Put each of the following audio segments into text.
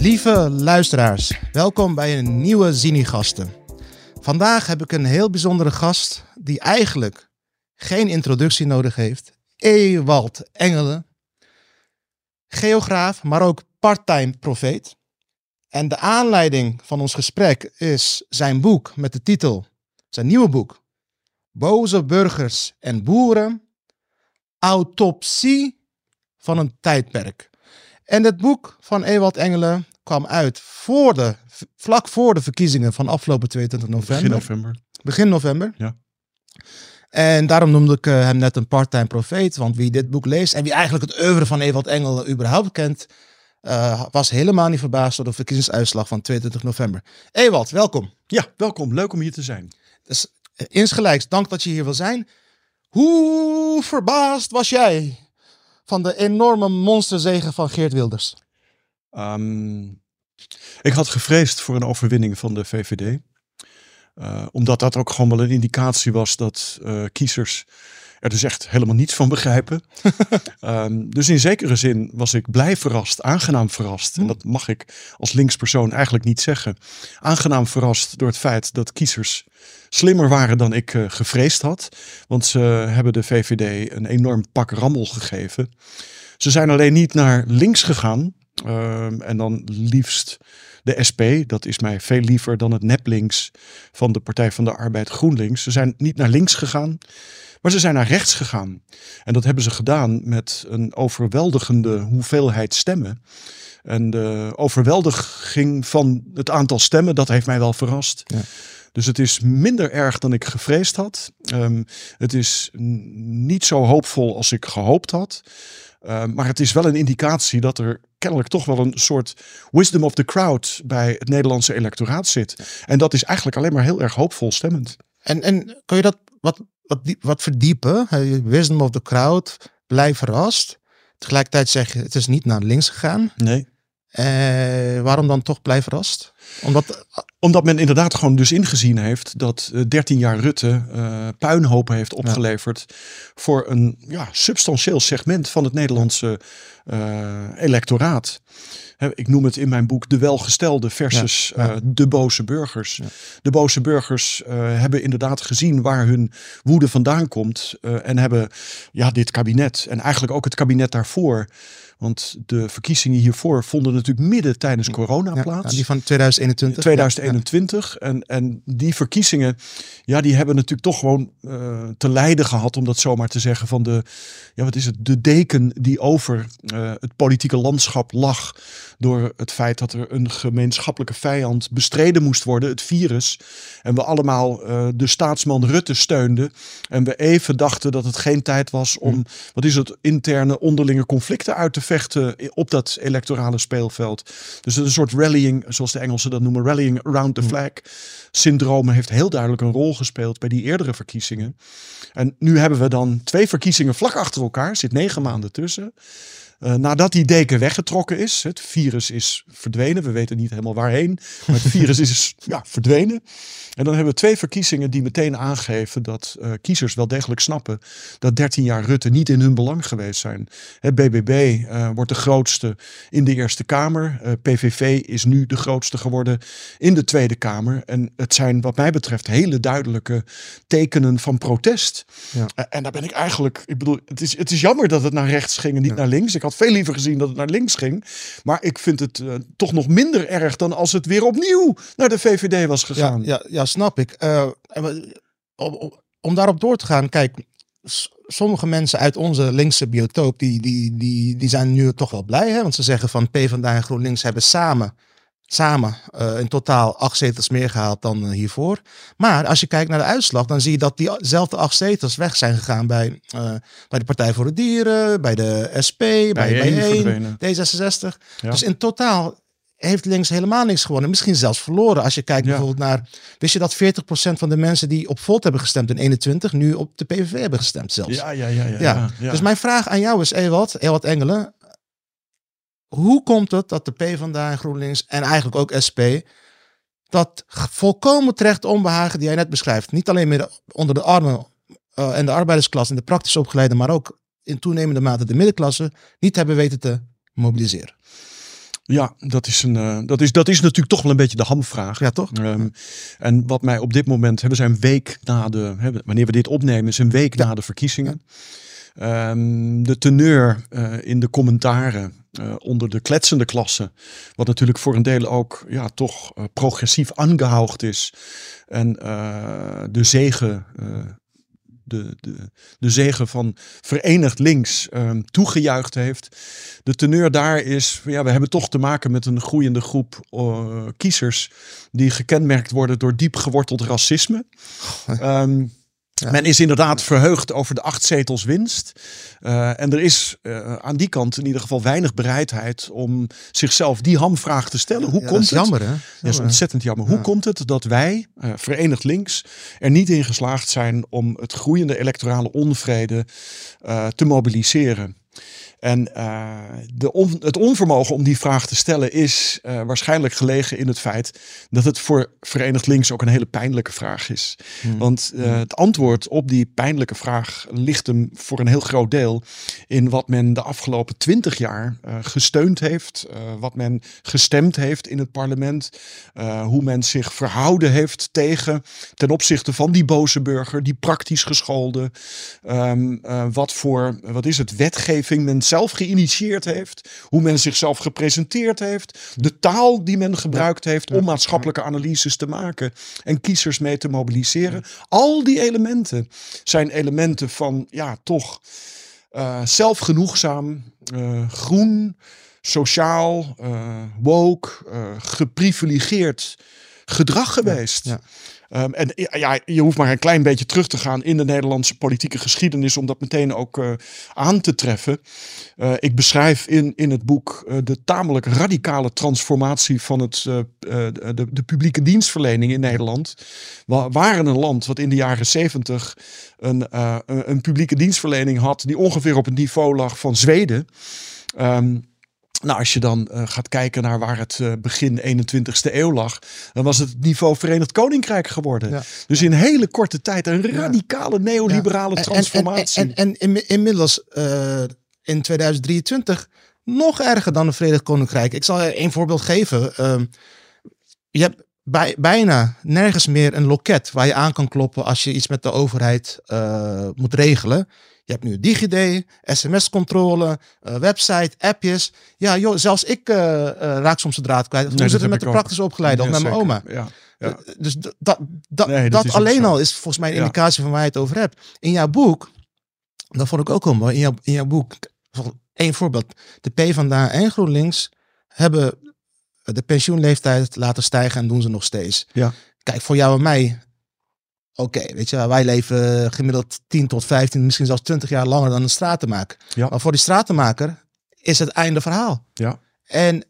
Lieve luisteraars, welkom bij een nieuwe Zini-gasten. Vandaag heb ik een heel bijzondere gast die eigenlijk geen introductie nodig heeft. Ewald Engelen, geograaf, maar ook parttime profeet. En de aanleiding van ons gesprek is zijn boek met de titel, zijn nieuwe boek, Boze burgers en boeren, autopsie van een tijdperk. En het boek van Ewald Engelen kwam uit voor de, vlak voor de verkiezingen van afgelopen 22 november. Begin november. Begin november. Ja. En daarom noemde ik eh, hem net een part-time profeet. Want wie dit boek leest en wie eigenlijk het oeuvre van Ewald Engelen überhaupt kent, eh, was helemaal niet verbaasd door de verkiezingsuitslag van 22 november. Ewald, welkom. Ja, welkom. Leuk om hier te zijn. Dus uh, insgelijks, dank dat je hier wil zijn. Hoe verbaasd was jij van de enorme monsterzegen van Geert Wilders? Um, ik had gevreesd voor een overwinning van de VVD. Uh, omdat dat ook gewoon wel een indicatie was dat uh, kiezers er dus echt helemaal niets van begrijpen. um, dus in zekere zin was ik blij verrast, aangenaam verrast. En dat mag ik als linkspersoon eigenlijk niet zeggen. Aangenaam verrast door het feit dat kiezers slimmer waren dan ik uh, gevreesd had. Want ze hebben de VVD een enorm pak rammel gegeven. Ze zijn alleen niet naar links gegaan. Uh, en dan liefst de SP, dat is mij veel liever dan het neplinks van de Partij van de Arbeid GroenLinks. Ze zijn niet naar links gegaan, maar ze zijn naar rechts gegaan. En dat hebben ze gedaan met een overweldigende hoeveelheid stemmen. En de overweldiging van het aantal stemmen, dat heeft mij wel verrast. Ja. Dus het is minder erg dan ik gevreesd had. Um, het is niet zo hoopvol als ik gehoopt had. Uh, maar het is wel een indicatie dat er kennelijk toch wel een soort wisdom of the crowd bij het Nederlandse electoraat zit. En dat is eigenlijk alleen maar heel erg hoopvol stemmend. En, en kun je dat wat, wat, wat verdiepen? Wisdom of the crowd, blij verrast. Tegelijkertijd zeg je, het is niet naar links gegaan. Nee. Uh, waarom dan toch blij verrast? Omdat, Omdat men inderdaad gewoon dus ingezien heeft dat 13 jaar Rutte uh, puinhopen heeft opgeleverd ja. voor een ja, substantieel segment van het Nederlandse electoraat. Ik noem het in mijn boek de welgestelde versus ja, ja. De boze burgers. De boze burgers hebben inderdaad gezien waar hun woede vandaan komt. En hebben ja, dit kabinet en eigenlijk ook het kabinet daarvoor. Want de verkiezingen hiervoor vonden natuurlijk midden tijdens corona plaats. die van 2021. 2021. En, en die verkiezingen, ja, die hebben natuurlijk toch gewoon te lijden gehad, om dat zomaar te zeggen, van de, ja, wat is het, de deken die over het politieke landschap lag door het feit dat er een gemeenschappelijke vijand bestreden moest worden, het virus. En we allemaal uh, de staatsman Rutte steunden. En we even dachten dat het geen tijd was om, wat is het, interne onderlinge conflicten uit te vechten op dat electorale speelveld. Dus een soort rallying, zoals de Engelsen dat noemen, rallying around the flag syndroom heeft heel duidelijk een rol gespeeld bij die eerdere verkiezingen. En nu hebben we dan twee verkiezingen vlak achter elkaar, zit negen maanden tussen. Uh, nadat die deken weggetrokken is, het virus is verdwenen. We weten niet helemaal waarheen, maar het virus is ja, verdwenen. En dan hebben we twee verkiezingen die meteen aangeven dat uh, kiezers wel degelijk snappen dat 13 jaar Rutte niet in hun belang geweest zijn. Het BBB uh, wordt de grootste in de Eerste Kamer. PVV is nu de grootste geworden in de Tweede Kamer. En het zijn wat mij betreft hele duidelijke tekenen van protest. Ja. en daar ben ik eigenlijk, ik bedoel, het is, het is jammer dat het naar rechts ging en niet ja. naar links. Ik had veel liever gezien dat het naar links ging. Maar ik vind het toch nog minder erg dan als het weer opnieuw naar de VVD was gegaan. Ja, ja, ja snap ik. Uh, om, om daarop door te gaan, kijk, sommige mensen uit onze linkse biotoop, die, die, die, die zijn nu toch wel blij. Hè? Want ze zeggen van PvdA en GroenLinks hebben samen, samen uh, in totaal acht zetels meer gehaald dan uh, hiervoor. Maar als je kijkt naar de uitslag, dan zie je dat diezelfde acht zetels weg zijn gegaan bij, uh, bij de Partij voor de Dieren, bij de SP, bij, bij, bij D66. Ja. Dus in totaal heeft links helemaal niks gewonnen. Misschien zelfs verloren. Als je kijkt ja. bijvoorbeeld naar... Wist je dat 40% van de mensen die op Volt hebben gestemd in 21... nu op de PVV hebben gestemd zelfs? Ja, ja, ja. ja, ja. ja. Dus mijn vraag aan jou is, Ewald, Ewald Engelen... Hoe komt het dat de PvdA en GroenLinks en eigenlijk ook SP... dat volkomen terecht onbehagen die jij net beschrijft... niet alleen meer onder de armen uh, en de arbeidersklasse... en de praktisch opgeleide... maar ook in toenemende mate de middenklasse... niet hebben weten te mobiliseren? Ja, dat is, een, uh, dat, is, dat is natuurlijk toch wel een beetje de hamvraag. Ja, toch? Um, en wat mij op dit moment, hebben zijn een week na de, hè, wanneer we dit opnemen, is een week ja. na de verkiezingen. Um, de teneur uh, in de commentaren uh, onder de kletsende klasse, wat natuurlijk voor een deel ook ja, toch progressief aangehoogd is. En de zegen de, de, de zegen van Verenigd Links um, toegejuicht heeft. De teneur daar is, ja, we hebben toch te maken met een groeiende groep kiezers die gekenmerkt worden door diep geworteld racisme. Um, Ja. Men is inderdaad verheugd over de acht zetels winst. Uh, en er is uh, aan die kant in ieder geval weinig bereidheid om zichzelf die hamvraag te stellen. Hoe ja, komt dat is het? jammer, hè? Dat is ontzettend jammer. Hoe komt het dat wij, uh, Verenigd Links, er niet in geslaagd zijn om het groeiende electorale onvrede te mobiliseren? En uh, de on, het onvermogen om die vraag te stellen is uh, waarschijnlijk gelegen in het feit dat het voor Verenigd Links ook een hele pijnlijke vraag is. Hmm. Want uh, het antwoord op die pijnlijke vraag ligt hem voor een heel groot deel in wat men de afgelopen twintig jaar gesteund heeft, wat men gestemd heeft in het parlement, hoe men zich verhouden heeft tegen ten opzichte van die boze burger, die praktisch geschoolde, um, wat voor, wat is het, wetgeving men zelf geïnitieerd heeft, hoe men zichzelf gepresenteerd heeft, de taal die men gebruikt heeft om maatschappelijke analyses te maken en kiezers mee te mobiliseren. Al die elementen zijn elementen van ja, toch uh, zelfgenoegzaam, uh, groen, sociaal, uh, woke, geprivilegeerd gedrag geweest. Ja, ja. Um, en ja, je hoeft maar een klein beetje terug te gaan in de Nederlandse politieke geschiedenis om dat meteen ook uh, aan te treffen. Uh, ik beschrijf in, in het boek uh, de tamelijk radicale transformatie van het, de, de, publieke dienstverlening in Nederland. We waren een land wat in de jaren zeventig een, een publieke dienstverlening had die ongeveer op het niveau lag van Zweden. Um, nou, als je dan uh, gaat kijken naar waar het uh, begin 21ste eeuw lag, dan was het het niveau Verenigd Koninkrijk geworden. Ja. Dus in hele korte tijd een radicale neoliberale ja. transformatie. En, en, en, en in, inmiddels uh, in 2023 nog erger dan het Verenigd Koninkrijk. Ik zal je één voorbeeld geven. Ehm, je hebt bij, bijna nergens meer een loket waar je aan kan kloppen als je iets met de overheid moet regelen. Je hebt nu DigiD, sms-controle, uh, website, appjes. Ja, joh, zelfs ik uh, uh, raak soms de draad kwijt. Hoe nee, zit het met de praktische opgeleide ja, of met mijn oma? Ja, ja. dus dat, dat, nee, dat, dat alleen al is volgens mij een indicatie van waar je het over hebt. In jouw boek, dat vond ik ook wel mooi, in jouw, in jouw boek, één voorbeeld. De PvdA en GroenLinks hebben de pensioenleeftijd laten stijgen en doen ze nog steeds. Ja. Kijk, voor jou en mij Oké, okay, weet je, wij leven gemiddeld 10 tot 15, misschien zelfs 20 jaar langer dan een stratenmaker. Ja. Maar voor die stratenmaker is het einde verhaal. Ja. En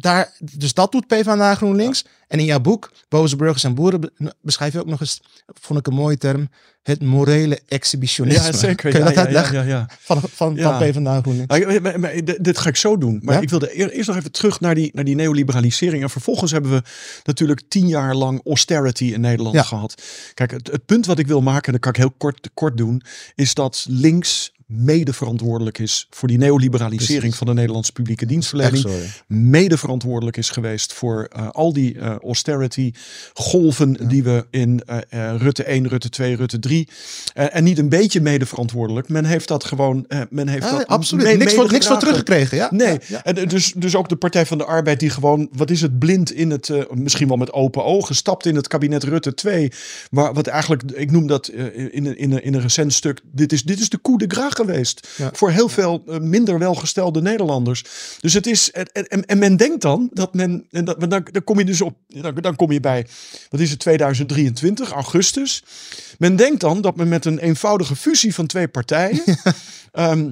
daar, dus dat doet PvdA GroenLinks. Ja. En in jouw boek, Boze Burgers en Boeren, beschrijf je ook nog eens, vond ik een mooie term, het morele exhibitionisme. Ja, zeker. Kun je ja, dat ja, Van, van, van PvdA GroenLinks? Maar, dit ga ik zo doen. Maar ik wilde eer- eerst nog even terug naar die, naar die neoliberalisering. En vervolgens hebben we natuurlijk tien jaar lang austerity in Nederland gehad. Kijk, het, het punt wat ik wil maken, en dat kan ik heel kort, kort doen, is dat links mede verantwoordelijk is voor die neoliberalisering Precies. van de Nederlandse publieke dienstverlening mede verantwoordelijk is geweest voor eh, al die eh, austerity golven die we in eh, Rutte 1, Rutte 2, Rutte 3 eh, en niet een beetje mede verantwoordelijk. Men heeft dat gewoon, men heeft Ja, dat absoluut. mee- niks, voor, niks voor teruggekregen, ja? Nee, Ja, en dus, dus ook de Partij van de Arbeid die gewoon, wat is het, blind in het, misschien wel met open ogen, stapt in het kabinet Rutte 2. Maar wat eigenlijk, ik noem dat in, een- in, een- in een recent stuk, dit is, dit is de coup de grace geweest. Ja. Voor heel veel eh, minder welgestelde Nederlanders. Dus het is, en, en, en men denkt dan dat men, en dat, dan, dan kom je dus op, dan, dan kom je bij, wat is het, 2023, augustus. Men denkt dan dat men met een eenvoudige fusie van twee partijen, ehm,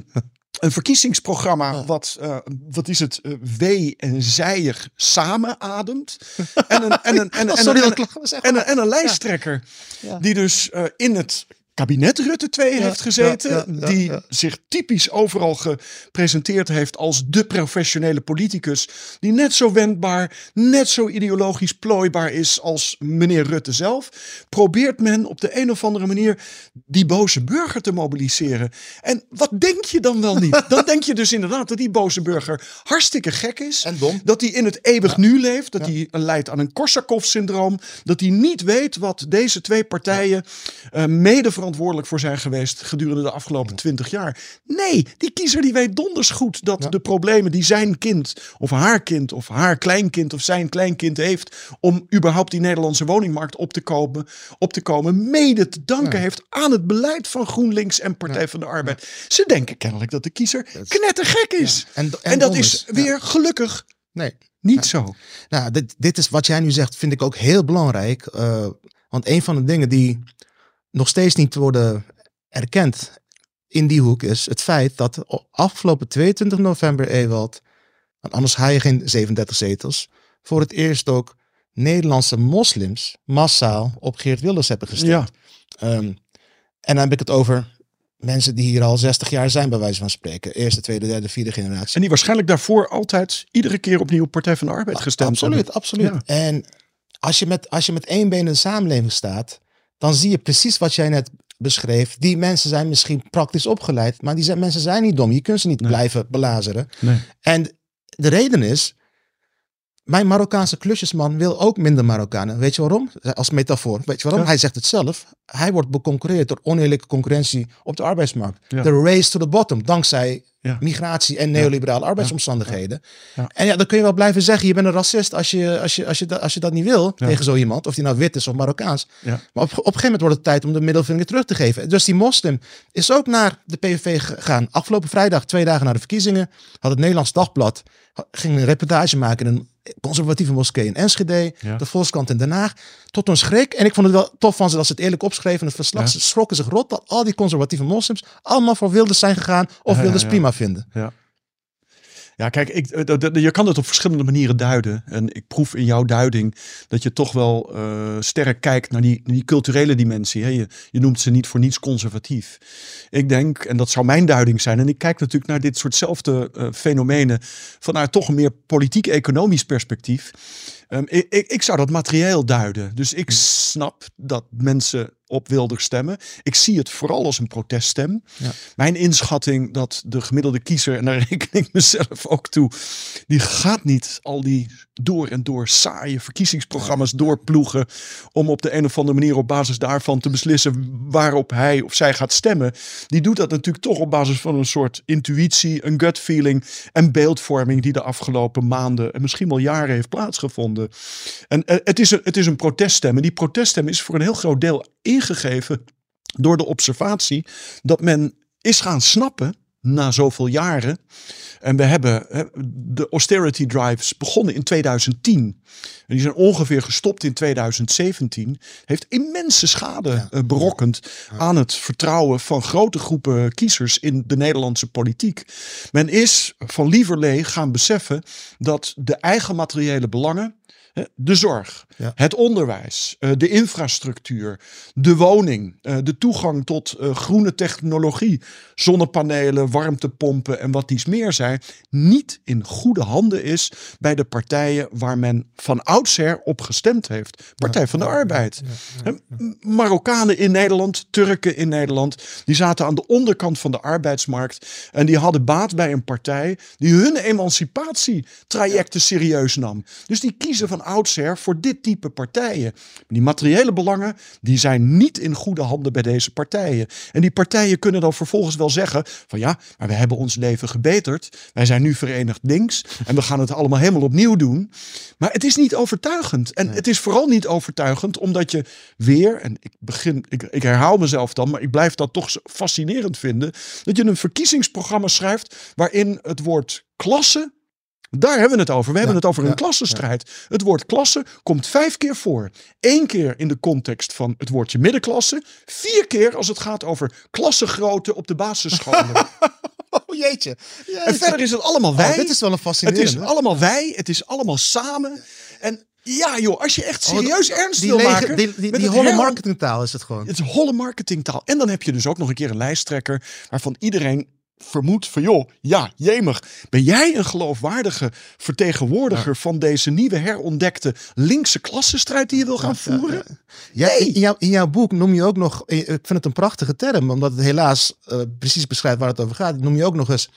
een verkiezingsprogramma wat, eh, wat is het, eh, wee en zijig samen ademt. En een, en een, en, Oh, en, sorry en, dat ik lach, zeg en, een, en een lijsttrekker Ja. die dus in het kabinet Rutte 2 heeft gezeten. ja, ja, die zich typisch overal gepresenteerd heeft als de professionele politicus. Die net zo wendbaar, net zo ideologisch plooibaar is als meneer Rutte zelf. Probeert men op de een of andere manier die boze burger te mobiliseren. En wat denk je dan wel niet? Dan denk je dus inderdaad dat die boze burger hartstikke gek is. En dom. Dat hij in het eeuwig nu leeft. Dat hij leidt aan een Korsakoff-syndroom. Dat hij niet weet wat deze twee partijen eh, mede verantwoordelijk voor zijn geweest gedurende de afgelopen twintig jaar. Nee, die kiezer die weet donders goed dat de problemen die zijn kind of haar kind of haar kleinkind of zijn kleinkind heeft om überhaupt die Nederlandse woningmarkt op te komen, op te komen mede te danken heeft aan het beleid van GroenLinks en Partij van de Arbeid. Ze denken kennelijk dat de kiezer knettergek is. En- En, en dat is weer gelukkig Nee. niet zo. Nou, dit, dit is wat jij nu zegt, vind ik ook heel belangrijk. eh, want een van de dingen die nog steeds niet worden erkend in die hoek is het feit dat afgelopen 22 november, Ewald, want anders haal je geen 37 zetels, voor het eerst ook Nederlandse moslims massaal op Geert Wilders hebben gestemd. Ja. Ehm, en dan heb ik het over mensen die hier al 60 jaar zijn, bij wijze van spreken. Eerste, tweede, derde, vierde generatie. En die waarschijnlijk daarvoor altijd iedere keer opnieuw op Partij van de Arbeid gestemd absoluut, hebben. absoluut. Ja. En als je, met, als je met één been in de samenleving staat, dan zie je precies wat jij net beschreef. Die mensen zijn misschien praktisch opgeleid, maar die zijn, mensen zijn niet dom. Je kunt ze niet blijven belazeren. Nee. En de reden is, mijn Marokkaanse klusjesman wil ook minder Marokkanen. Weet je waarom? Als metafoor. Weet je waarom? Ja. Hij zegt het zelf. Hij wordt beconcurreerd door oneerlijke concurrentie op de arbeidsmarkt. Ja. De race to the bottom, dankzij Ja. migratie en neoliberale arbeidsomstandigheden. En ja, dan kun je wel blijven zeggen, je bent een racist als je, als je, als je, dat, als je dat niet wil tegen zo iemand. Of die nou wit is of Marokkaans. Maar op, op een gegeven moment wordt het tijd om de middelvinger terug te geven. Dus die moslim is ook naar de PVV gegaan. Afgelopen vrijdag, twee dagen na de verkiezingen, had het Nederlands Dagblad ging een reportage maken in een conservatieve moskee in Enschede, Ja. de Volkskrant in Den Haag, tot een schrik. En ik vond het wel tof van ze dat ze het eerlijk opschreven in het verslag. Ja. Ze schrokken zich rot dat al die conservatieve moslims allemaal voor Wilders zijn gegaan of ja, Wilders prima vinden. Ja. Ja, kijk, ik, eh, je kan het op verschillende manieren duiden. En ik proef in jouw duiding dat je toch wel eh, sterk kijkt naar die, die culturele dimensie. Hè? Je, je noemt ze niet voor niets conservatief. Ik denk, en dat zou mijn duiding zijn, en ik kijk natuurlijk naar dit soortzelfde eh fenomenen vanuit toch een meer politiek-economisch perspectief. Ehm, ik, ik, ik zou dat materieel duiden. Dus ik snap dat mensen op Wilders stemmen. Ik zie het vooral als een proteststem. Ja. Mijn inschatting dat de gemiddelde kiezer, en daar reken ik mezelf ook toe, die gaat niet al die door en door saaie verkiezingsprogramma's doorploegen om op de een of andere manier op basis daarvan te beslissen waarop hij of zij gaat stemmen. Die doet dat natuurlijk toch op basis van een soort intuïtie, een gut feeling en beeldvorming die de afgelopen maanden en misschien wel jaren heeft plaatsgevonden. En eh, het is een, het is een proteststem en die proteststem is voor een heel groot deel ingegeven door de observatie dat men is gaan snappen na zoveel jaren. En we hebben de austerity drives begonnen in 2010. En die zijn ongeveer gestopt in 2017. Heeft immense schade eh, berokkend aan het vertrouwen van grote groepen kiezers in de Nederlandse politiek. Men is van lieverlee gaan beseffen dat de eigen materiële belangen de zorg, Ja. het onderwijs, eh, de infrastructuur, de woning, eh, de toegang tot eh, groene technologie, zonnepanelen, warmtepompen en wat dies meer zijn, niet in goede handen is bij de partijen waar men van oudsher op gestemd heeft. Partij van de Arbeid. Hè, Marokkanen in Nederland, Turken in Nederland, die zaten aan de onderkant van de arbeidsmarkt en die hadden baat bij een partij die hun emancipatietrajecten serieus nam. Dus die kiezen van oudsher voor dit type partijen. Die materiële belangen, die zijn niet in goede handen bij deze partijen. En die partijen kunnen dan vervolgens wel zeggen van ja, maar we hebben ons leven gebeterd. Wij zijn nu verenigd links en we gaan het allemaal helemaal opnieuw doen. Maar het is niet overtuigend. En het is vooral niet overtuigend omdat je weer, en ik begin, ik, ik herhaal mezelf dan, maar ik blijf dat toch fascinerend vinden, dat je een verkiezingsprogramma schrijft waarin het woord klasse daar hebben we het over. We hebben het over een klassenstrijd. Het woord klasse komt vijf keer voor. Eén keer in de context van het woordje middenklasse. Vier keer als het gaat over klassengrootte op de basisscholen. Oh jeetje. en verder is het allemaal wij. Oh, dit is wel een het fascinerende. is allemaal wij. Het is allemaal samen. En Ja joh, als je echt Oh, serieus ernst Die, wil lege, maken. die, die, met die het holle marketingtaal is het gewoon. Het is holle marketingtaal. En dan heb je dus ook nog een keer een lijsttrekker waarvan iedereen vermoedt van joh, ja, jemig. Ben jij een geloofwaardige vertegenwoordiger van deze nieuwe herontdekte linkse klassenstrijd die je wil gaan voeren? Ja, in, in jouw, in jouw boek noem je ook nog, ik vind het een prachtige term, omdat het helaas eh, precies beschrijft waar het over gaat. Noem je ook nog eens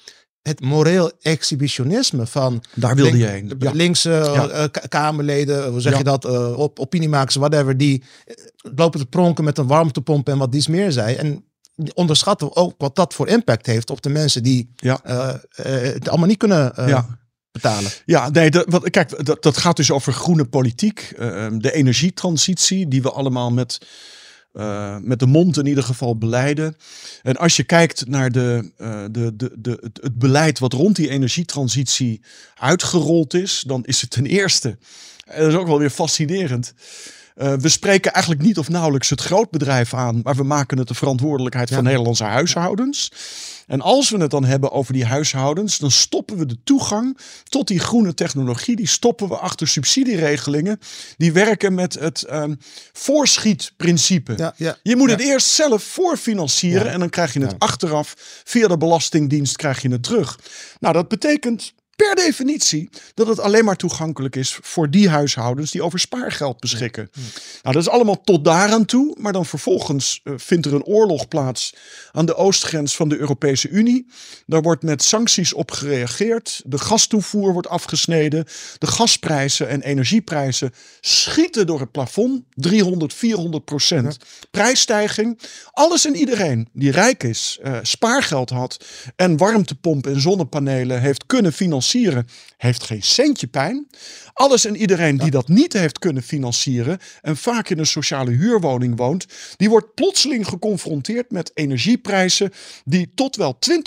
het moreel exhibitionisme van Daar wilde link- je heen. de Ja. linkse eh, ka- Kamerleden, hoe zeg je dat, eh, op, opiniemakers, whatever, die eh, lopen te pronken met een warmtepomp en wat dies meer zei. En onderschatten ook wat dat voor impact heeft op de mensen die Ja. eh, eh, het allemaal niet kunnen eh, Ja. betalen. Ja, nee, dat, wat, kijk, dat, dat gaat dus over groene politiek. eh, de energietransitie, die we allemaal met, met de mond in ieder geval beleiden. En als je kijkt naar de, de, de, de, het, het beleid wat rond die energietransitie uitgerold is, dan is het ten eerste, en dat is ook wel weer fascinerend. Eh, we spreken eigenlijk niet of nauwelijks het grootbedrijf aan, maar we maken het de verantwoordelijkheid van Nederlandse huishoudens. En als we het dan hebben over die huishoudens, dan stoppen we de toegang tot die groene technologie. Die stoppen we achter subsidieregelingen. Die werken met het ehm, voorschietprincipe. Ja, ja. Je moet Ja. het eerst zelf voorfinancieren en dan krijg je het achteraf via de Belastingdienst krijg je het terug. Nou, dat betekent per definitie dat het alleen maar toegankelijk is voor die huishoudens die over spaargeld beschikken. Nou, dat is allemaal tot daaraan toe, maar dan vervolgens eh, vindt er een oorlog plaats aan de oostgrens van de Europese Unie. Daar wordt met sancties op gereageerd. De gastoevoer wordt afgesneden. De gasprijzen en energieprijzen schieten door het plafond. 300, 400 procent prijsstijging. Alles en iedereen die rijk is, eh, spaargeld had en warmtepomp en zonnepanelen heeft kunnen financieren, heeft geen centje pijn. Alles en iedereen die dat niet heeft kunnen financieren en vaak in een sociale huurwoning woont, die wordt plotseling geconfronteerd met energieprijzen die tot wel 20%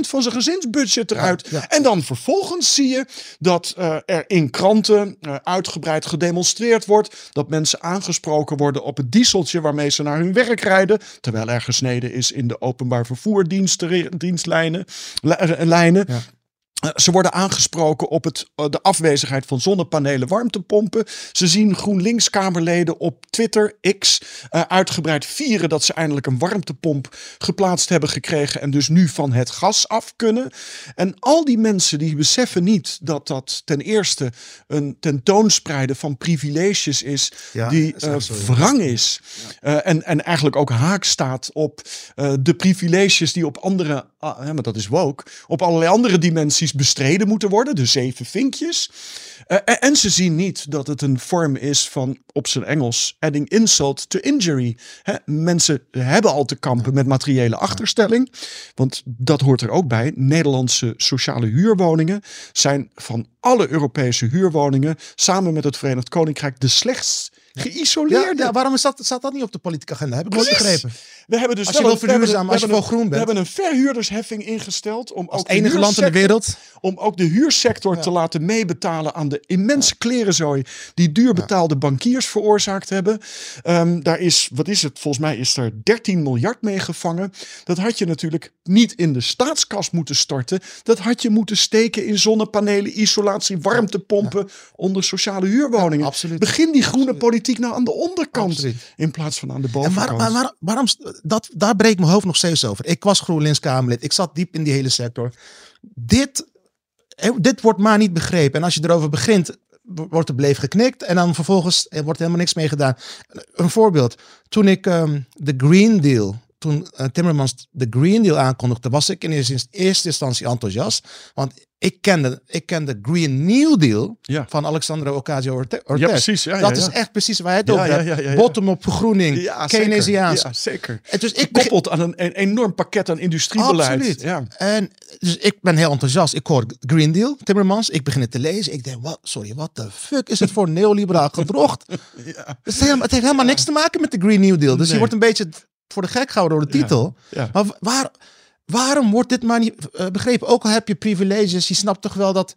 van zijn gezinsbudget eruit. Ja, ja. En dan vervolgens zie je dat eh, er in kranten eh, uitgebreid gedemonstreerd wordt, dat mensen aangesproken worden op het dieseltje waarmee ze naar hun werk rijden, terwijl er gesneden is in de openbaar vervoerdiensten, dienstlijnen, li- eh, lijnen. Ze worden aangesproken op het, eh, de afwezigheid van zonnepanelen, warmtepompen. Ze zien GroenLinks-Kamerleden op Twitter, X, eh, uitgebreid vieren dat ze eindelijk een warmtepomp geplaatst hebben gekregen en dus nu van het gas af kunnen. En al die mensen die beseffen niet dat dat ten eerste een tentoonspreiden van privileges is Ja, die is ja. wrang is. En, en eigenlijk ook haak staat op de privileges die op andere, ah, maar dat is woke, op allerlei andere dimensies bestreden moeten worden. De zeven vinkjes. Eh, en, en ze zien niet dat het een vorm is van, op zijn Engels, adding insult to injury. Hè, mensen hebben al te kampen met materiële achterstelling. Want dat hoort er ook bij. Nederlandse sociale huurwoningen zijn van alle Europese huurwoningen, samen met het Verenigd Koninkrijk, de slechtst Ja, geïsoleerde. ja, waarom staat dat niet op de politieke agenda? Heb ik nooit begrepen. We hebben dus Als je wel verduurzamen, als je groen een- We bent. hebben een verhuurdersheffing ingesteld om Als ook de enige land in de huursector- wereld. om ook de huursector te laten meebetalen aan de immense klerenzooi die duur betaalde bankiers veroorzaakt hebben. Ehm, daar is, wat is het? Volgens mij is er 13 miljard mee gevangen. Dat had je natuurlijk niet in de staatskas moeten storten. Dat had je moeten steken in zonnepanelen, isolatie, warmtepompen onder sociale huurwoningen. Ja, absoluut. Begin die groene Absoluut. politiek nou aan de onderkant Absoluut. in plaats van aan de En bovenkant. waar, waar- waarom, dat, daar breekt mijn hoofd nog steeds over. Ik was GroenLinks Kamerlid. Ik zat diep in die hele sector. Dit, eh, dit wordt maar niet begrepen. En als je erover begint, wo- wordt er bleef geknikt. En dan vervolgens wordt er helemaal niks mee gedaan. Een voorbeeld. Toen ik ehm, de Green Deal, toen eh, Timmermans de Green Deal aankondigde, was ik in eerste, inst- eerste instantie enthousiast. Want ik kende, ik kende Green New Deal Ja. van Alexandra Ocasio-Cortez. Ja, precies. Ja, dat ja, is echt precies waar hij het over hebt. Bottom-up vergroening, Ja, zeker. Keynesiaans. Ja, zeker. En dus ik Gekoppeld aan een, een enorm pakket aan industriebeleid. Absoluut. Ja. En dus ik ben heel enthousiast. Ik hoor Green Deal, Timmermans. Ik begin het te lezen. Ik denk, wat, sorry, wat de fuck is het voor neoliberaal gedrocht? Ja. Het, is helemaal, het heeft helemaal niks te maken met de Green New Deal. Dus je wordt een beetje voor de gek gehouden door de titel. Ja. Maar wa- waar, waarom wordt dit maar niet eh, begrepen? Ook al heb je privileges, je snapt toch wel dat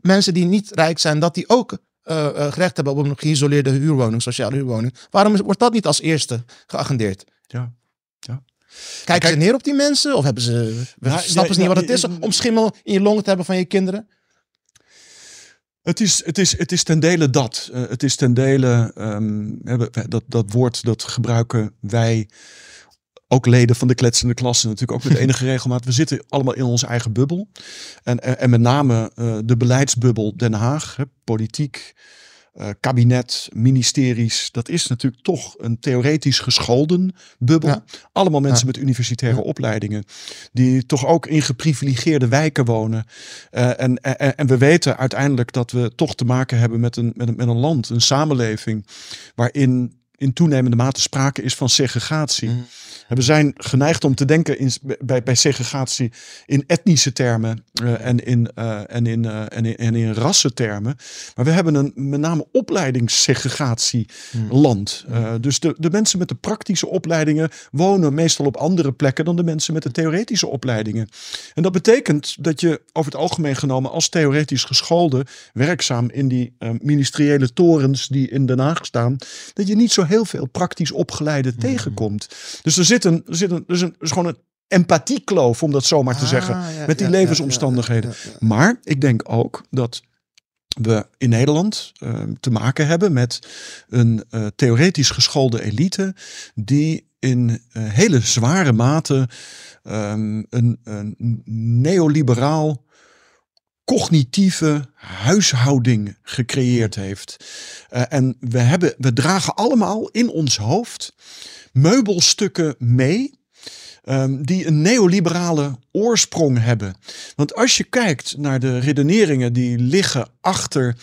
mensen die niet rijk zijn, dat die ook eh, eh, recht hebben op een geïsoleerde huurwoning, sociale huurwoning. Waarom is- wordt dat niet als eerste geagendeerd? Ja. Kijken ze neer op die mensen? Of hebben ze, snappen ze niet wat het is om schimmel in je longen te hebben van je kinderen? Het is, het, is, het is ten dele dat. Uh, het is ten dele, um, dat, dat woord dat gebruiken wij, ook leden van de kletsende klasse, natuurlijk ook met enige regelmaat. We zitten allemaal in onze eigen bubbel. En, en, en met name uh, de beleidsbubbel Den Haag, hè, politiek, uh, kabinet, ministeries, dat is natuurlijk toch een theoretisch gescholden bubbel. Ja. Allemaal mensen ja. met universitaire ja. opleidingen, die toch ook in geprivilegeerde wijken wonen. Uh, en, en, en, we weten uiteindelijk dat we toch te maken hebben met een, met een, met een land, een samenleving, waarin in toenemende mate sprake is van segregatie. Mm. We zijn geneigd om te denken in, bij, bij segregatie in etnische termen uh, en, in, uh, en, in, uh, en, in, en in rassentermen. Maar we hebben een met name opleidingssegregatieland. Mm. dus de, de mensen met de praktische opleidingen wonen meestal op andere plekken dan de mensen met de theoretische opleidingen. En dat betekent dat je over het algemeen genomen als theoretisch geschoolde werkzaam in die ministeriële torens die in Den Haag staan, dat je niet zo heel veel praktisch opgeleide mm. tegenkomt. Dus er zit een, er zit een, er is, een, er is gewoon een empathiekloof, om dat zomaar te ah, zeggen, ja, met die ja, levensomstandigheden. Ja, maar ik denk ook dat we in Nederland uh, te maken hebben met een uh, theoretisch geschoolde elite die in uh, hele zware mate um, een, een neoliberaal cognitieve huishouding gecreëerd heeft. En we, hebben, we dragen allemaal in ons hoofd meubelstukken mee. Um, die een neoliberale oorsprong hebben. Want als je kijkt naar de redeneringen die liggen achter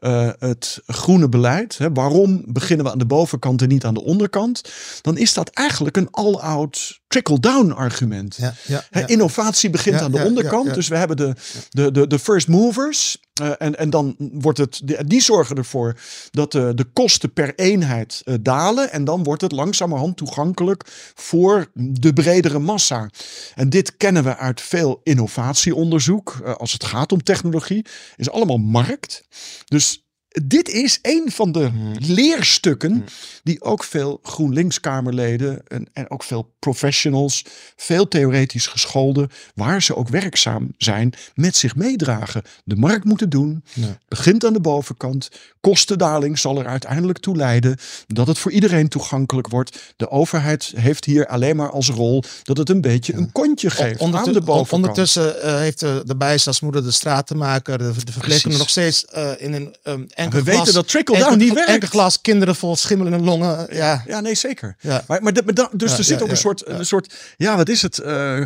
uh, het groene beleid, hè, waarom beginnen we aan de bovenkant en niet aan de onderkant, dan is dat eigenlijk een all-out trickle-down argument. Ja, ja, ja. Innovatie begint aan de onderkant, dus we hebben de, de, de, de first movers. Uh, en, en dan wordt het, die zorgen ervoor dat de, de kosten per eenheid uh, dalen. En dan wordt het langzamerhand toegankelijk voor de bredere massa. En dit kennen we uit veel innovatieonderzoek. Als het gaat om technologie, is allemaal markt. Dus dit is een van de hmm. leerstukken hmm. die ook veel GroenLinks-Kamerleden en, en ook veel professionals, veel theoretisch gescholden, waar ze ook werkzaam zijn, met zich meedragen. De markt moeten doen, ja. begint aan de bovenkant. Kostendaling zal er uiteindelijk toe leiden dat het voor iedereen toegankelijk wordt. De overheid heeft hier alleen maar als rol dat het een beetje een kontje geeft aan de bovenkant. Ondertussen uh, heeft de, de bijstandsmoeder, de stratenmaker, de, de verpleegkundige nog steeds uh, in een um, we weten dat trickle-down niet werkt. Glas kinderen vol schimmelende longen. Ja, ja nee, zeker. Ja. Maar, maar, de, maar dus ja, er zit ook een, soort, een soort, ja, wat is het? Uh,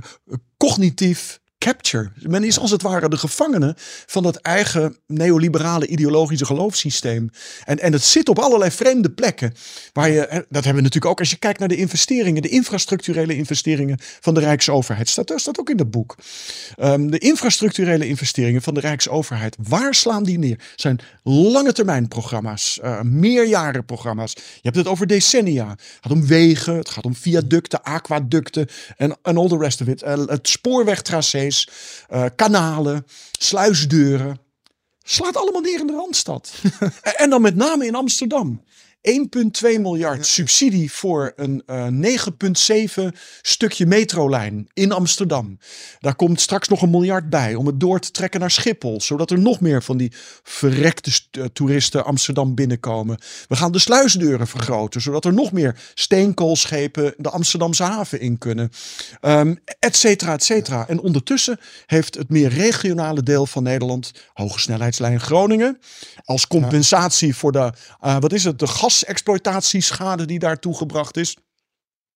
cognitief capture. Men is als het ware de gevangene van dat eigen neoliberale ideologische geloofssysteem. En, en het zit op allerlei vreemde plekken. Waar je, dat hebben we natuurlijk ook als je kijkt naar de investeringen, de infrastructurele investeringen van de Rijksoverheid. Dat staat ook in het boek. Um, de infrastructurele investeringen van de Rijksoverheid. Waar slaan die neer? Zijn lange termijn programma's, uh, meerjarenprogramma's. Je hebt het over decennia. Het gaat om wegen, het gaat om viaducten, aquaducten en all the rest of it. Uh, het spoorwegtracé uh, kanalen, sluisdeuren. Slaat allemaal neer in de Randstad. en dan met name in Amsterdam. 1,2 miljard subsidie voor een uh, 9,7 stukje metrolijn in Amsterdam. Daar komt straks nog een miljard bij om het door te trekken naar Schiphol. Zodat er nog meer van die verrekte uh, toeristen Amsterdam binnenkomen. We gaan de sluisdeuren vergroten. Zodat er nog meer steenkoolschepen de Amsterdamse haven in kunnen. Um, et cetera, et cetera. En ondertussen heeft het meer regionale deel van Nederland, hoge snelheidslijn Groningen, als compensatie ja. voor de, uh, wat is het, de gas gasexploitatieschade die daartoe gebracht is.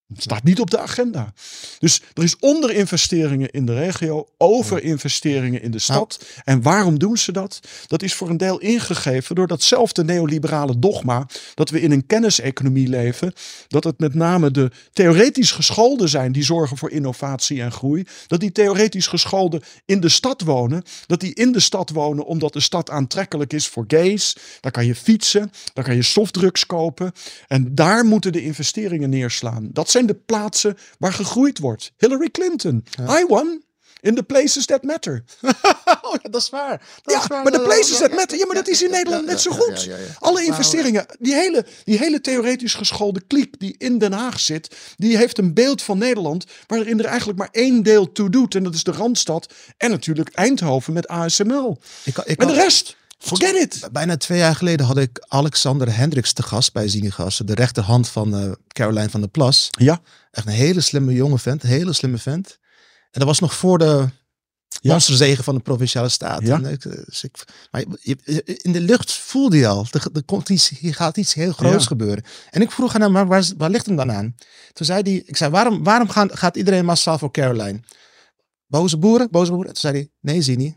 Het staat niet op de agenda. Dus er is onderinvesteringen in de regio, overinvesteringen in de stad. Ja. En waarom doen ze dat? Dat is voor een deel ingegeven door datzelfde neoliberale dogma dat we in een kenniseconomie leven. Dat het met name de theoretisch gescholden zijn die zorgen voor innovatie en groei. Dat die theoretisch gescholden in de stad wonen. Dat die in de stad wonen omdat de stad aantrekkelijk is voor gays. Daar kan je fietsen, daar kan je softdrugs kopen. En daar moeten de investeringen neerslaan. Dat zijn de plaatsen waar gegroeid wordt. Hillary Clinton. Ja. I won. In the places that matter. oh, ja, dat is waar. Dat ja, is waar. maar de places that matter. Ja, maar dat is in Nederland net zo goed. Alle investeringen. Die hele, die hele theoretisch geschoolde kliek die in Den Haag zit. Die heeft een beeld van Nederland. Waarin er eigenlijk maar één deel toe doet. En dat is de Randstad. En natuurlijk Eindhoven met ASML. Ik, ik en de rest. Forget it! Bijna twee jaar geleden had ik Alexander Hendricks te gast bij Zinigas. De rechterhand van uh, Caroline van der Plas. Ja. Echt een hele slimme jonge vent. Een hele slimme vent. En dat was nog voor de ja. monsterzegen van de Provinciale Staten. Ja. Ik, dus ik, maar je, in de lucht voelde je al, er, er komt iets, hier gaat iets heel groots Ja. gebeuren. En ik vroeg aan hem, maar waar, waar ligt hem dan aan? Toen zei hij, ik zei, waarom, waarom gaan, gaat iedereen massaal voor Caroline? Boze boeren, boze boeren. Toen zei hij, nee Zini,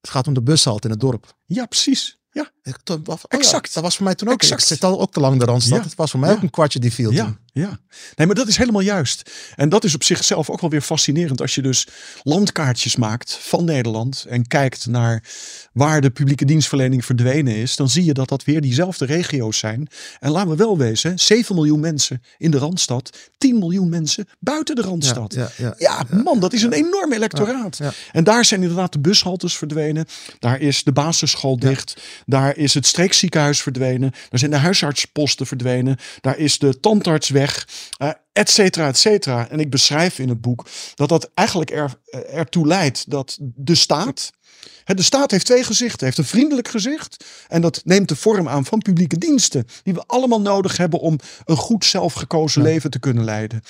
het gaat om de bushalte in het dorp. Ja, precies. Ja, Ik, toen, oh ja, Exact. dat was voor mij toen ook. Exact. Ik zit al ook te lang de Randstad. Ja. Het was voor mij Ja. ook een kwartje die viel toen. Ja, ja. Nee, maar dat is helemaal juist. En dat is op zichzelf ook wel weer fascinerend. Als je dus landkaartjes maakt van Nederland en kijkt naar waar de publieke dienstverlening verdwenen is, dan zie je dat dat weer diezelfde regio's zijn. En laten we wel wezen, 7 miljoen mensen in de Randstad, 10 miljoen mensen buiten de Randstad. ja, ja, Ja, man, dat is een enorm electoraat. ja. En daar zijn inderdaad de bushaltes verdwenen. Daar is de basisschool dicht. Daar is het streekziekenhuis verdwenen. Daar zijn de huisartsposten verdwenen. Daar is de tandarts weg. Eh, et cetera, et cetera. En ik beschrijf in het boek dat dat eigenlijk er, eh, ertoe leidt dat de staat... hè, De staat heeft twee gezichten. Heeft een vriendelijk gezicht. En dat neemt de vorm aan van publieke diensten. Die we allemaal nodig hebben om een goed zelfgekozen leven te kunnen leiden.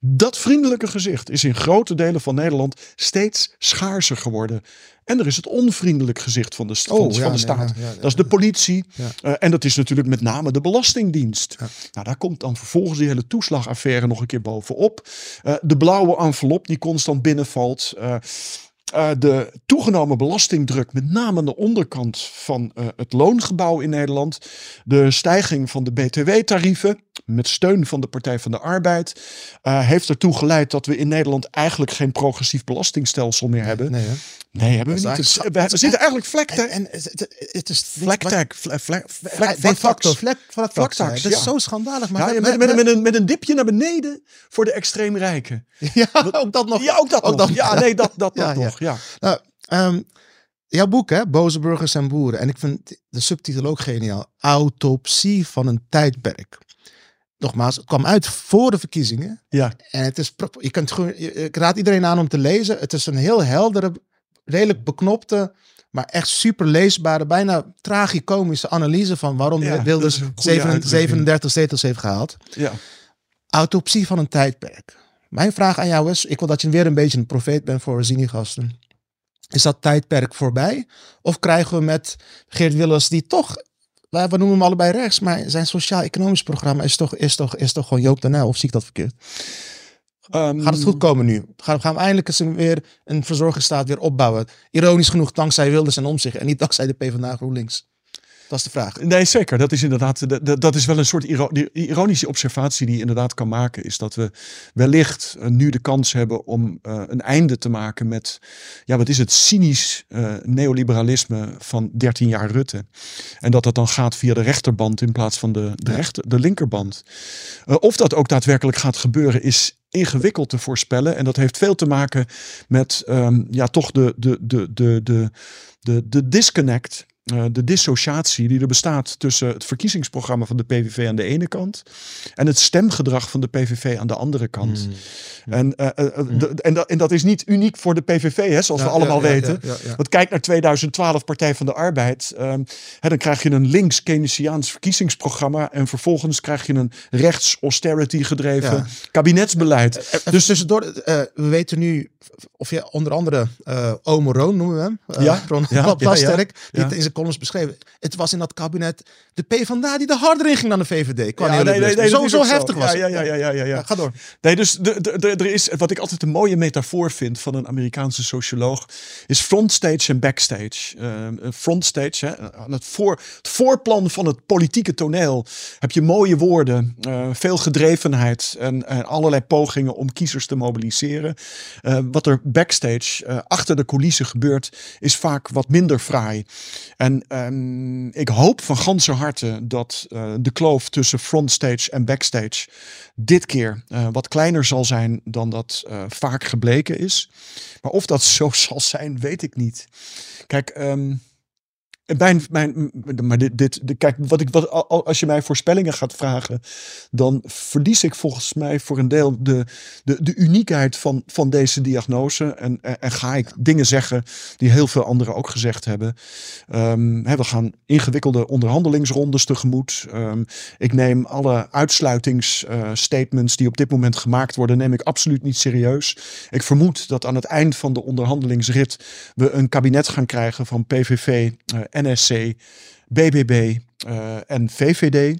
Dat vriendelijke gezicht is in grote delen van Nederland steeds schaarser geworden. En er is het onvriendelijk gezicht van de, van, Oh, van staat. ja, ja, dat is de politie. Eh, en dat is natuurlijk met name de Belastingdienst. Nou, daar komt dan vervolgens die hele toeslagaffaire nog een keer bovenop. Eh, de blauwe envelop die constant binnenvalt. Eh, eh, de toegenomen belastingdruk, met name aan de onderkant van eh, het loongebouw in Nederland. De stijging van de BTW-tarieven, met steun van de Partij van de Arbeid, eh, heeft ertoe geleid dat we in Nederland eigenlijk geen progressief belastingstelsel meer hebben. Nee? Nee, hebben we Dat niet. Het- we, we zitten eigenlijk vlek En, en het, het- het is Vlektag. vle- vle- vle- de facto vlaktax. Dat is zo schandalig. Maar Ja, met, met, met, een, met een dipje naar beneden voor de extreem rijken. ja, ook dat nog. Ja, ook dat nog. ja, nee, dat, dat, dat Ja, ja. Nou, ehm, jouw boek, hè? Boze burgers en boeren. En ik vind de subtitel ook geniaal. Autopsie van een tijdperk. Nogmaals, het kwam uit voor de verkiezingen. Ja. En het is, je kunt, ik raad iedereen aan om te lezen. Het is een heel heldere, redelijk beknopte, maar echt super leesbare, bijna tragicomische analyse van waarom Ja, Wilders dat is een goede 37 uitdrukking. 37 zetels heeft gehaald. ja. Autopsie van een tijdperk. Mijn vraag aan jou is, ik wil dat je weer een beetje een profeet bent voor Zini-gasten. Is dat tijdperk voorbij? Of krijgen we met Geert Wilders die toch, we noemen hem allebei rechts, maar zijn sociaal-economisch programma is toch, is, toch, is toch gewoon Joop Uyl, of zie ik dat verkeerd? Ehm, Gaat het goed komen nu? Gaan, gaan we eindelijk eens een- weer een verzorgingsstaat weer opbouwen? Ironisch genoeg dankzij Wilders en Omtzigt en niet dankzij de PvdA GroenLinks. Dat is de vraag. Nee, zeker. Dat is inderdaad, dat- dat, is wel een soort iro- die ironische observatie die je inderdaad kan maken. Is dat we wellicht eh, nu de kans hebben om eh, een einde te maken met, ja, wat is het, cynisch eh, neoliberalisme van 13 jaar Rutte. En dat dat dan gaat via de rechterband in plaats van de, de, Ja. rechter, de linkerband. Of dat ook daadwerkelijk gaat gebeuren is ingewikkeld te voorspellen. En dat heeft veel te maken met ehm, ja, toch de, de, de, de, de, de, de disconnect. Eh, de dissociatie die er bestaat tussen het verkiezingsprogramma van de PVV aan de ene kant en het stemgedrag van de PVV aan de andere kant. Hmm. En, eh, eh, de- en, dat, en dat is niet uniek voor de PVV, hè, zoals we allemaal ja, ja, weten. ja, ja, ja. Want kijk naar 2012 Partij van de Arbeid. ehm, hè, dan krijg je een links Keynesiaans verkiezingsprogramma. En vervolgens krijg je een rechts austerity gedreven Ja. kabinetsbeleid. Dus tussendoor, eh, we weten nu, of je onder andere uh, Omo Roon noemen we hem. Uh, Ja, Ron ja, Plasterk, ja, ja. die het in zijn columns beschreven. Het was in dat kabinet de PvdA die er harder in ging dan de VVD. Qua Ja, nee, nee, nee, zo, zo heftig was Ja, ja, ja, ja, ja, ja. ga door. Nee, dus de, de, de- er is, wat ik altijd een mooie metafoor vind van een Amerikaanse socioloog, is frontstage en backstage. Een frontstage, hè, aan het, voor, het voorplan van het politieke toneel heb je mooie woorden, eh, veel gedrevenheid en, en allerlei pogingen om kiezers te mobiliseren. Eh, wat er backstage, eh, achter de coulissen gebeurt, is vaak wat minder fraai. En ehm, ik hoop van ganse harte dat eh, de kloof tussen frontstage en backstage dit keer eh, wat kleiner zal zijn dan dat eh, vaak gebleken is. Maar of dat zo zal zijn, weet ik niet. Kijk, ehm, mijn, mijn, maar dit, dit, kijk, wat ik, wat, als je mij voorspellingen gaat vragen, dan verlies ik volgens mij voor een deel de, de, de uniekheid van, van deze diagnose. En, en, ga ik dingen zeggen die heel veel anderen ook gezegd hebben. Um, we gaan ingewikkelde onderhandelingsrondes tegemoet. Um, ik neem alle uitsluitingsstatements die op dit moment gemaakt worden, neem ik absoluut niet serieus. Ik vermoed dat aan het eind van de onderhandelingsrit we een kabinet gaan krijgen van PVV, uh, NSC, BBB en VVD.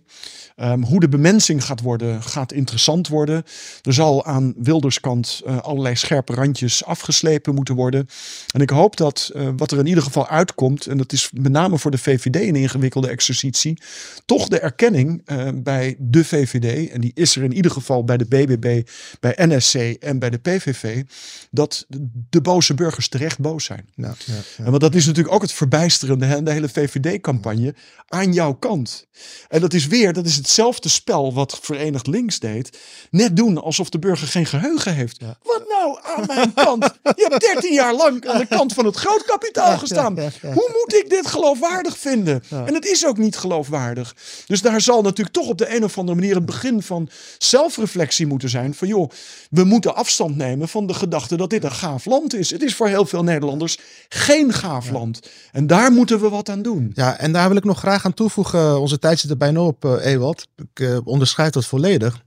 Um, hoe de bemensing gaat worden, gaat interessant worden. Er zal aan Wilderskant uh, allerlei scherpe randjes afgeslepen moeten worden. En ik hoop dat uh, wat er in ieder geval uitkomt, en dat is met name voor de VVD een ingewikkelde exercitie, toch de erkenning uh, bij de VVD, en die is er in ieder geval bij de BBB, bij NSC en bij de PVV, dat de boze burgers terecht boos zijn. Ja, ja, ja. En want dat is natuurlijk ook het verbijsterende, hè, de hele VVD-campagne, aan jouw kant. En dat is weer, dat is hetzelfde spel wat Verenigd Links deed. Net doen alsof de burger geen geheugen heeft. Wat nou aan mijn kant? Je hebt 13 jaar lang aan de kant van het grootkapitaal gestaan. Hoe moet ik dit geloofwaardig vinden? En het is ook niet geloofwaardig. Dus daar zal natuurlijk toch op de een of andere manier het begin van zelfreflectie moeten zijn. Van joh, we moeten afstand nemen van de gedachte dat dit een gaaf land is. Het is voor heel veel Nederlanders geen gaaf land. En daar moeten we wat aan doen. Ja, en daar wil ik nog graag aan toevoegen. Onze tijd zit er bijna op, uh, Ewald. Ik uh, onderschrijf dat volledig.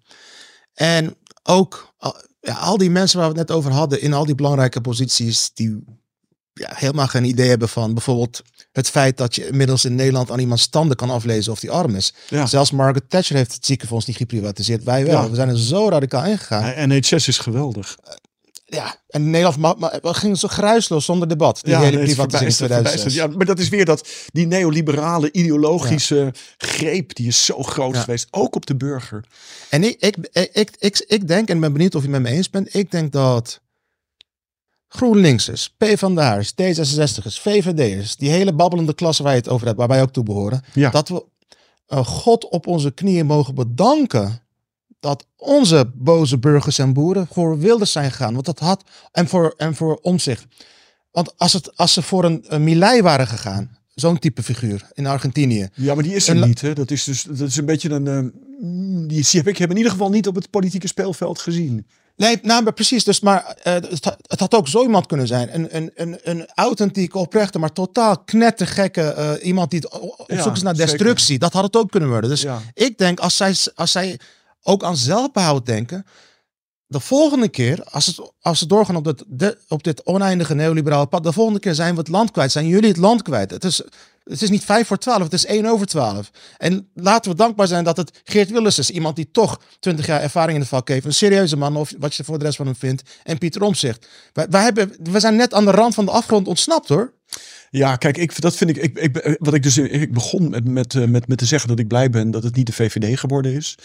En ook ja, al die mensen waar we het net over hadden, in al die belangrijke posities, die ja, helemaal geen idee hebben van bijvoorbeeld het feit dat je inmiddels in Nederland aan iemand standen kan aflezen of die arm is. Ja. Zelfs Margaret Thatcher heeft het ziekenfonds niet geprivatiseerd. Wij wel. Ja. We zijn er zo radicaal ingegaan. NHS is geweldig. Ja, en Nederland maar, maar, ging zo gruisloos zonder debat. Die ja, hele privatisering Ja, maar dat is weer dat die neoliberale ideologische ja. greep die is zo groot ja. geweest, ook op de burger. En ik, ik, ik, ik, ik denk, en ben benieuwd of je het met me eens bent, ik denk dat GroenLinksers, PvdA'ers, D66'ers, VVD'ers, die hele babbelende klasse waar je het over hebt, waar wij ook toe behoren, dat we uh, God op onze knieën mogen bedanken dat onze boze burgers en boeren voor Wilders zijn gegaan. Want dat had, en voor, en voor omzicht. Want als, het, als ze voor een, een Milei waren gegaan, zo'n type figuur in Argentinië. Ja, maar die is er niet. Hè? Dat is dus dat is een beetje een. Uh, die heb ik heb in ieder geval niet op het politieke speelveld gezien. Nee, nou, maar precies. Dus, maar uh, het, het, had ook zo iemand kunnen zijn. Een, een, een, een authentiek, oprechte, maar totaal knettergekke uh, iemand die op zoek is naar destructie. Zeker. Dat had het ook kunnen worden. Dus ja. ik denk, als zij, als zij ook aan zelfbehoud denken. De volgende keer, als, het, als ze doorgaan op de, op dit oneindige neoliberale pad, de volgende keer zijn we het land kwijt. Zijn jullie het land kwijt? Het is, het is niet vijf voor twaalf, het is één over twaalf. En laten we dankbaar zijn dat het Geert Wilders is. Iemand die toch twintig jaar ervaring in de vak heeft. Een serieuze man, of wat je voor de rest van hem vindt. En Pieter Omzicht. Wij hebben, we zijn net aan de rand van de afgrond ontsnapt hoor. Ja, kijk, ik, dat vind ik, ik, ik. Wat ik dus. Ik begon met, met, eh, met, met te zeggen dat ik blij ben dat het niet de VVD geworden is.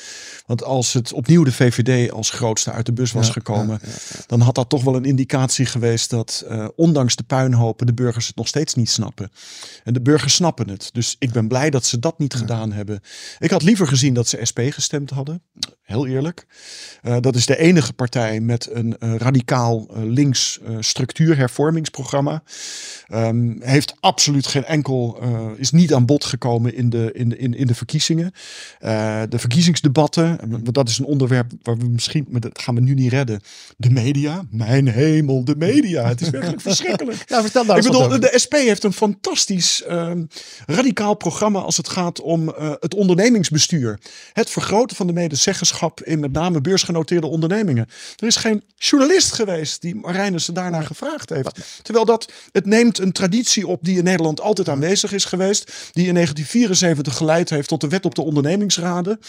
Want als het opnieuw de VVD als grootste uit de bus was ja, gekomen. Ja, ja, dan had dat toch wel een indicatie geweest dat. Uh, ondanks de puinhopen. de burgers het nog steeds niet snappen. En de burgers snappen het. Dus ik ben blij dat ze dat niet gedaan hebben. Ik had liever gezien dat ze SP gestemd hadden. Heel eerlijk. Uh, dat is de enige partij met een radicaal links structuurhervormingsprogramma. Um, heeft absoluut geen enkel, uh, is niet aan bod gekomen in de, in de, in, in de verkiezingen. Uh, de verkiezingsdebatten, dat is een onderwerp waar we misschien, maar dat gaan we nu niet redden. De media, mijn hemel, de media. Het is werkelijk verschrikkelijk. Ja, vertel daar Ik bedoel, de, de SP heeft een fantastisch uh, radicaal programma als het gaat om uh, het ondernemingsbestuur. Het vergroten van de medezeggenschap in met name beursgenoteerde ondernemingen. Er is geen journalist geweest die Marijnissen daarnaar gevraagd heeft. Terwijl dat, het neemt een traditie op die in Nederland altijd aanwezig is geweest. Die in 1974 geleid heeft tot de wet op de ondernemingsraden.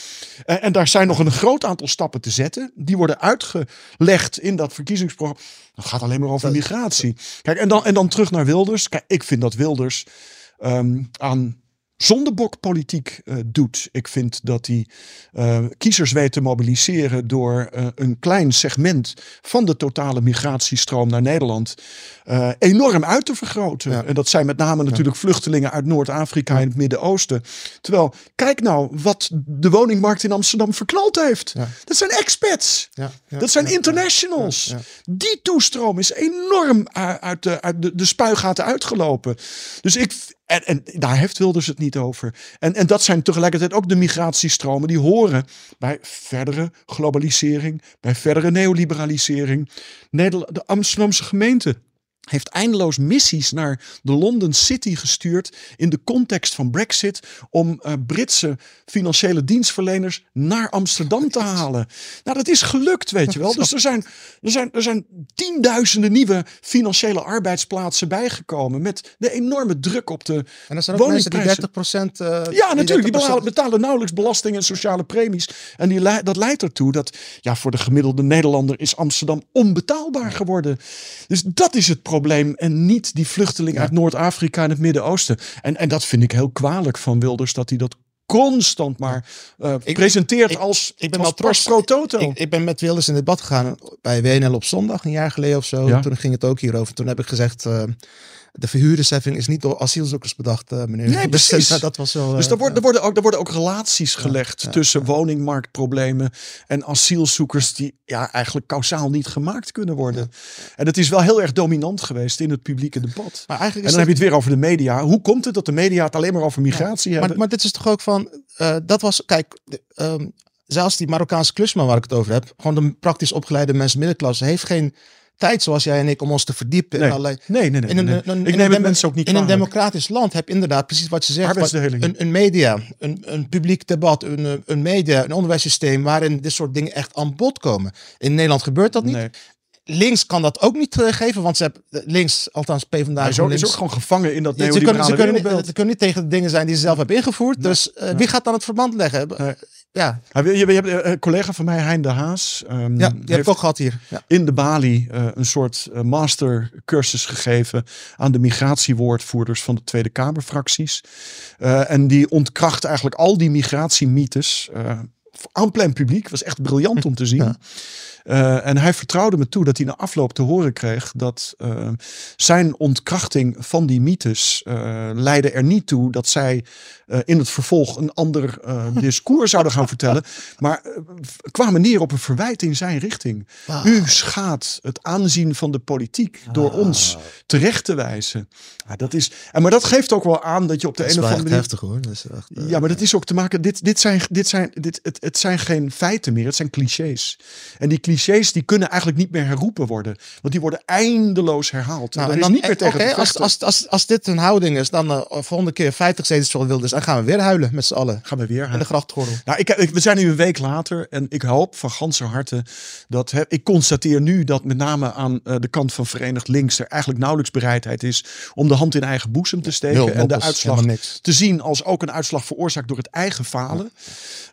En, en daar zijn nog een groot aantal stappen te zetten. Die worden uitgelegd in dat verkiezingsprogramma. Dat gaat alleen maar over migratie. Kijk, en dan, en dan terug naar Wilders. Kijk, ik vind dat Wilders um, aan zondebokpolitiek uh, doet. Ik vind dat hij uh, kiezers weet te mobiliseren door uh, een klein segment van de totale migratiestroom naar Nederland enorm uit te vergroten. Ja. En dat zijn met name natuurlijk ja. vluchtelingen uit Noord-Afrika ja. en het Midden-Oosten. Terwijl, kijk nou wat de woningmarkt in Amsterdam verknald heeft. Dat zijn expats. Dat zijn internationals. Die toestroom is enorm uit de, uit de, de spuigaten uitgelopen. Dus ik, En, en daar heeft Wilders het niet over. En, en dat zijn tegelijkertijd ook de migratiestromen die horen bij verdere globalisering, bij verdere neoliberalisering. De Amsterdamse gemeente heeft eindeloos missies naar de London City gestuurd in de context van Brexit om uh, Britse financiële dienstverleners naar Amsterdam te halen. Nou, dat is gelukt, weet je wel. Dus er zijn, er zijn, er zijn tienduizenden nieuwe financiële arbeidsplaatsen bijgekomen met de enorme druk op de En er zijn ook mensen die 30 procent... Uh, ja, natuurlijk. Die betalen, betalen, nauwelijks belasting en sociale premies. En die, dat leidt ertoe dat ja, voor de gemiddelde Nederlander is Amsterdam onbetaalbaar geworden. Dus dat is het probleem probleem en niet die vluchteling uit Noord-Afrika en het Midden-Oosten. En, en dat vind ik heel kwalijk van Wilders, dat hij dat constant maar uh, ik, presenteert ik, als ik ben wel trots pro toto. Ik, ik, ben met Wilders in debat gegaan bij WNL op zondag een jaar geleden of zo. Ja. Toen ging het ook hierover. Toen heb ik gezegd uh, de verhuurdersheffing is niet door asielzoekers bedacht, uh, meneer. Nee, dus, precies. dat was wel, dus er, wordt, er, worden ook, er worden ook relaties gelegd ja, tussen woningmarktproblemen en asielzoekers die ja, eigenlijk kausaal niet gemaakt kunnen worden. En het is wel heel erg dominant geweest in het publieke debat. Maar eigenlijk en dan heb je het weer over de media. Hoe komt het dat de media het alleen maar over migratie hebben? Maar, maar dit is toch ook van, uh, dat was, kijk, um, zelfs die Marokkaanse klusman waar ik het over heb, gewoon de praktisch opgeleide mensen middenklasse, heeft geen tijd zoals jij en ik om ons te verdiepen. Nee, allerlei, nee, nee. nee, in een, nee. een, ik neem het mensen ook niet In een democratisch land heb je inderdaad precies wat je zegt. Wat, een, een media, een, een publiek debat, een, een media, een onderwijssysteem waarin dit soort dingen echt aan bod komen. In Nederland gebeurt dat niet. Nee. Links kan dat ook niet uh, geven, want ze hebben links, althans PvdA is, ook, is ook gewoon gevangen in dat ja, ze kunnen, ze, kunnen niet, ze kunnen niet tegen de dingen zijn die ze zelf hebben ingevoerd. Dus uh, wie gaat dan het verband leggen? Ja. Je, je, hebt een collega van mij, Hein de Haas. Um, ja, die ik ook gehad hier. Ja. In de Bali uh, een soort uh, mastercursus gegeven aan de migratiewoordvoerders van de Tweede Kamerfracties. Uh, en die ontkracht eigenlijk al die migratiemythes aan plein publiek. was echt briljant om te zien. Ja. Uh, en hij vertrouwde me toe dat hij na afloop te horen kreeg dat uh, zijn ontkrachting van die mythes uh, leidde er niet toe dat zij in het vervolg een ander discours zouden gaan vertellen, maar kwamen neer op een verwijt in zijn richting. Wow. U schaadt het aanzien van de politiek door wow. ons terecht te wijzen. Ja, dat is, en maar dat geeft ook wel aan dat je op de dat een of andere manier. heftig hoor. Dat is echt, ja, maar dat is ook te maken. Dit, dit zijn, dit zijn, dit, het, het zijn geen feiten meer, het zijn clichés. En die clichés die kunnen eigenlijk niet meer herroepen worden. Want die worden eindeloos herhaald. Nou, en dan niet meer tegen okay, als, als, als, als dit een houding is, dan uh, volgende keer 50 zetels voor Wilders. Dan gaan we weer huilen met z'n allen. Gaan we weer huilen. In de grachtgordel. Nou, ik, ik, we zijn nu een week later en ik hoop van ganse harte dat... Ik constateer nu dat met name aan uh, de kant van Verenigd Links... er eigenlijk nauwelijks bereidheid is om de hand in eigen boezem te steken. Nul, en de uitslag te zien als ook een uitslag veroorzaakt door het eigen falen. Ja.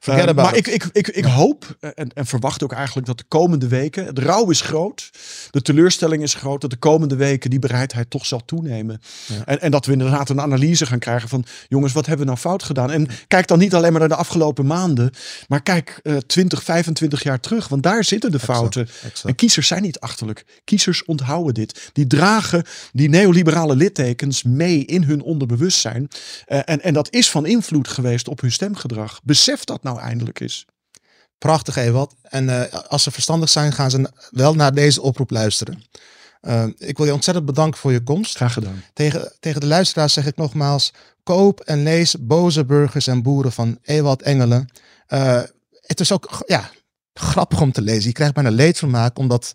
Uh, maar ik, ik, ik, ik hoop en, en verwacht ook eigenlijk dat de komende weken... Het rouw is groot. De teleurstelling is groot. Dat de komende weken die bereidheid toch zal toenemen. Ja. En, en dat we inderdaad een analyse gaan krijgen van... jongens, wat hebben we nou fout gedaan? En kijk dan niet alleen maar naar de afgelopen maanden. Maar kijk uh, 20, 25 jaar terug. Want daar zitten de fouten. Exact, exact. En kiezers zijn niet achterlijk. Kiezers onthouden dit. Die dragen die neoliberale littekens mee in hun onderbewustzijn. Uh, en, en dat is van invloed geweest op hun stemgedrag. Besef dat nou eindelijk eens. Prachtig, Ewald. En uh, als ze verstandig zijn, gaan ze wel naar deze oproep luisteren. Uh, ik wil je ontzettend bedanken voor je komst. Graag gedaan. Tegen, tegen de luisteraars zeg ik nogmaals: koop en lees Boze Burgers en Boeren van Ewald Engelen. Uh, het is ook ja, grappig om te lezen. Je krijgt bijna leedvermaak, omdat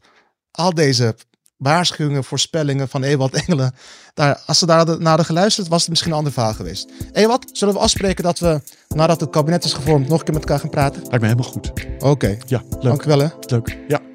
al deze waarschuwingen, voorspellingen van Ewald Engelen. Daar, als ze daar hadden, naar hadden geluisterd, was het misschien een ander verhaal geweest. Ewald, zullen we afspreken dat we, nadat het kabinet is gevormd, nog een keer met elkaar gaan praten? Lijkt me helemaal goed. Oké. Ja, leuk. Dank wel hè. Leuk. Ja.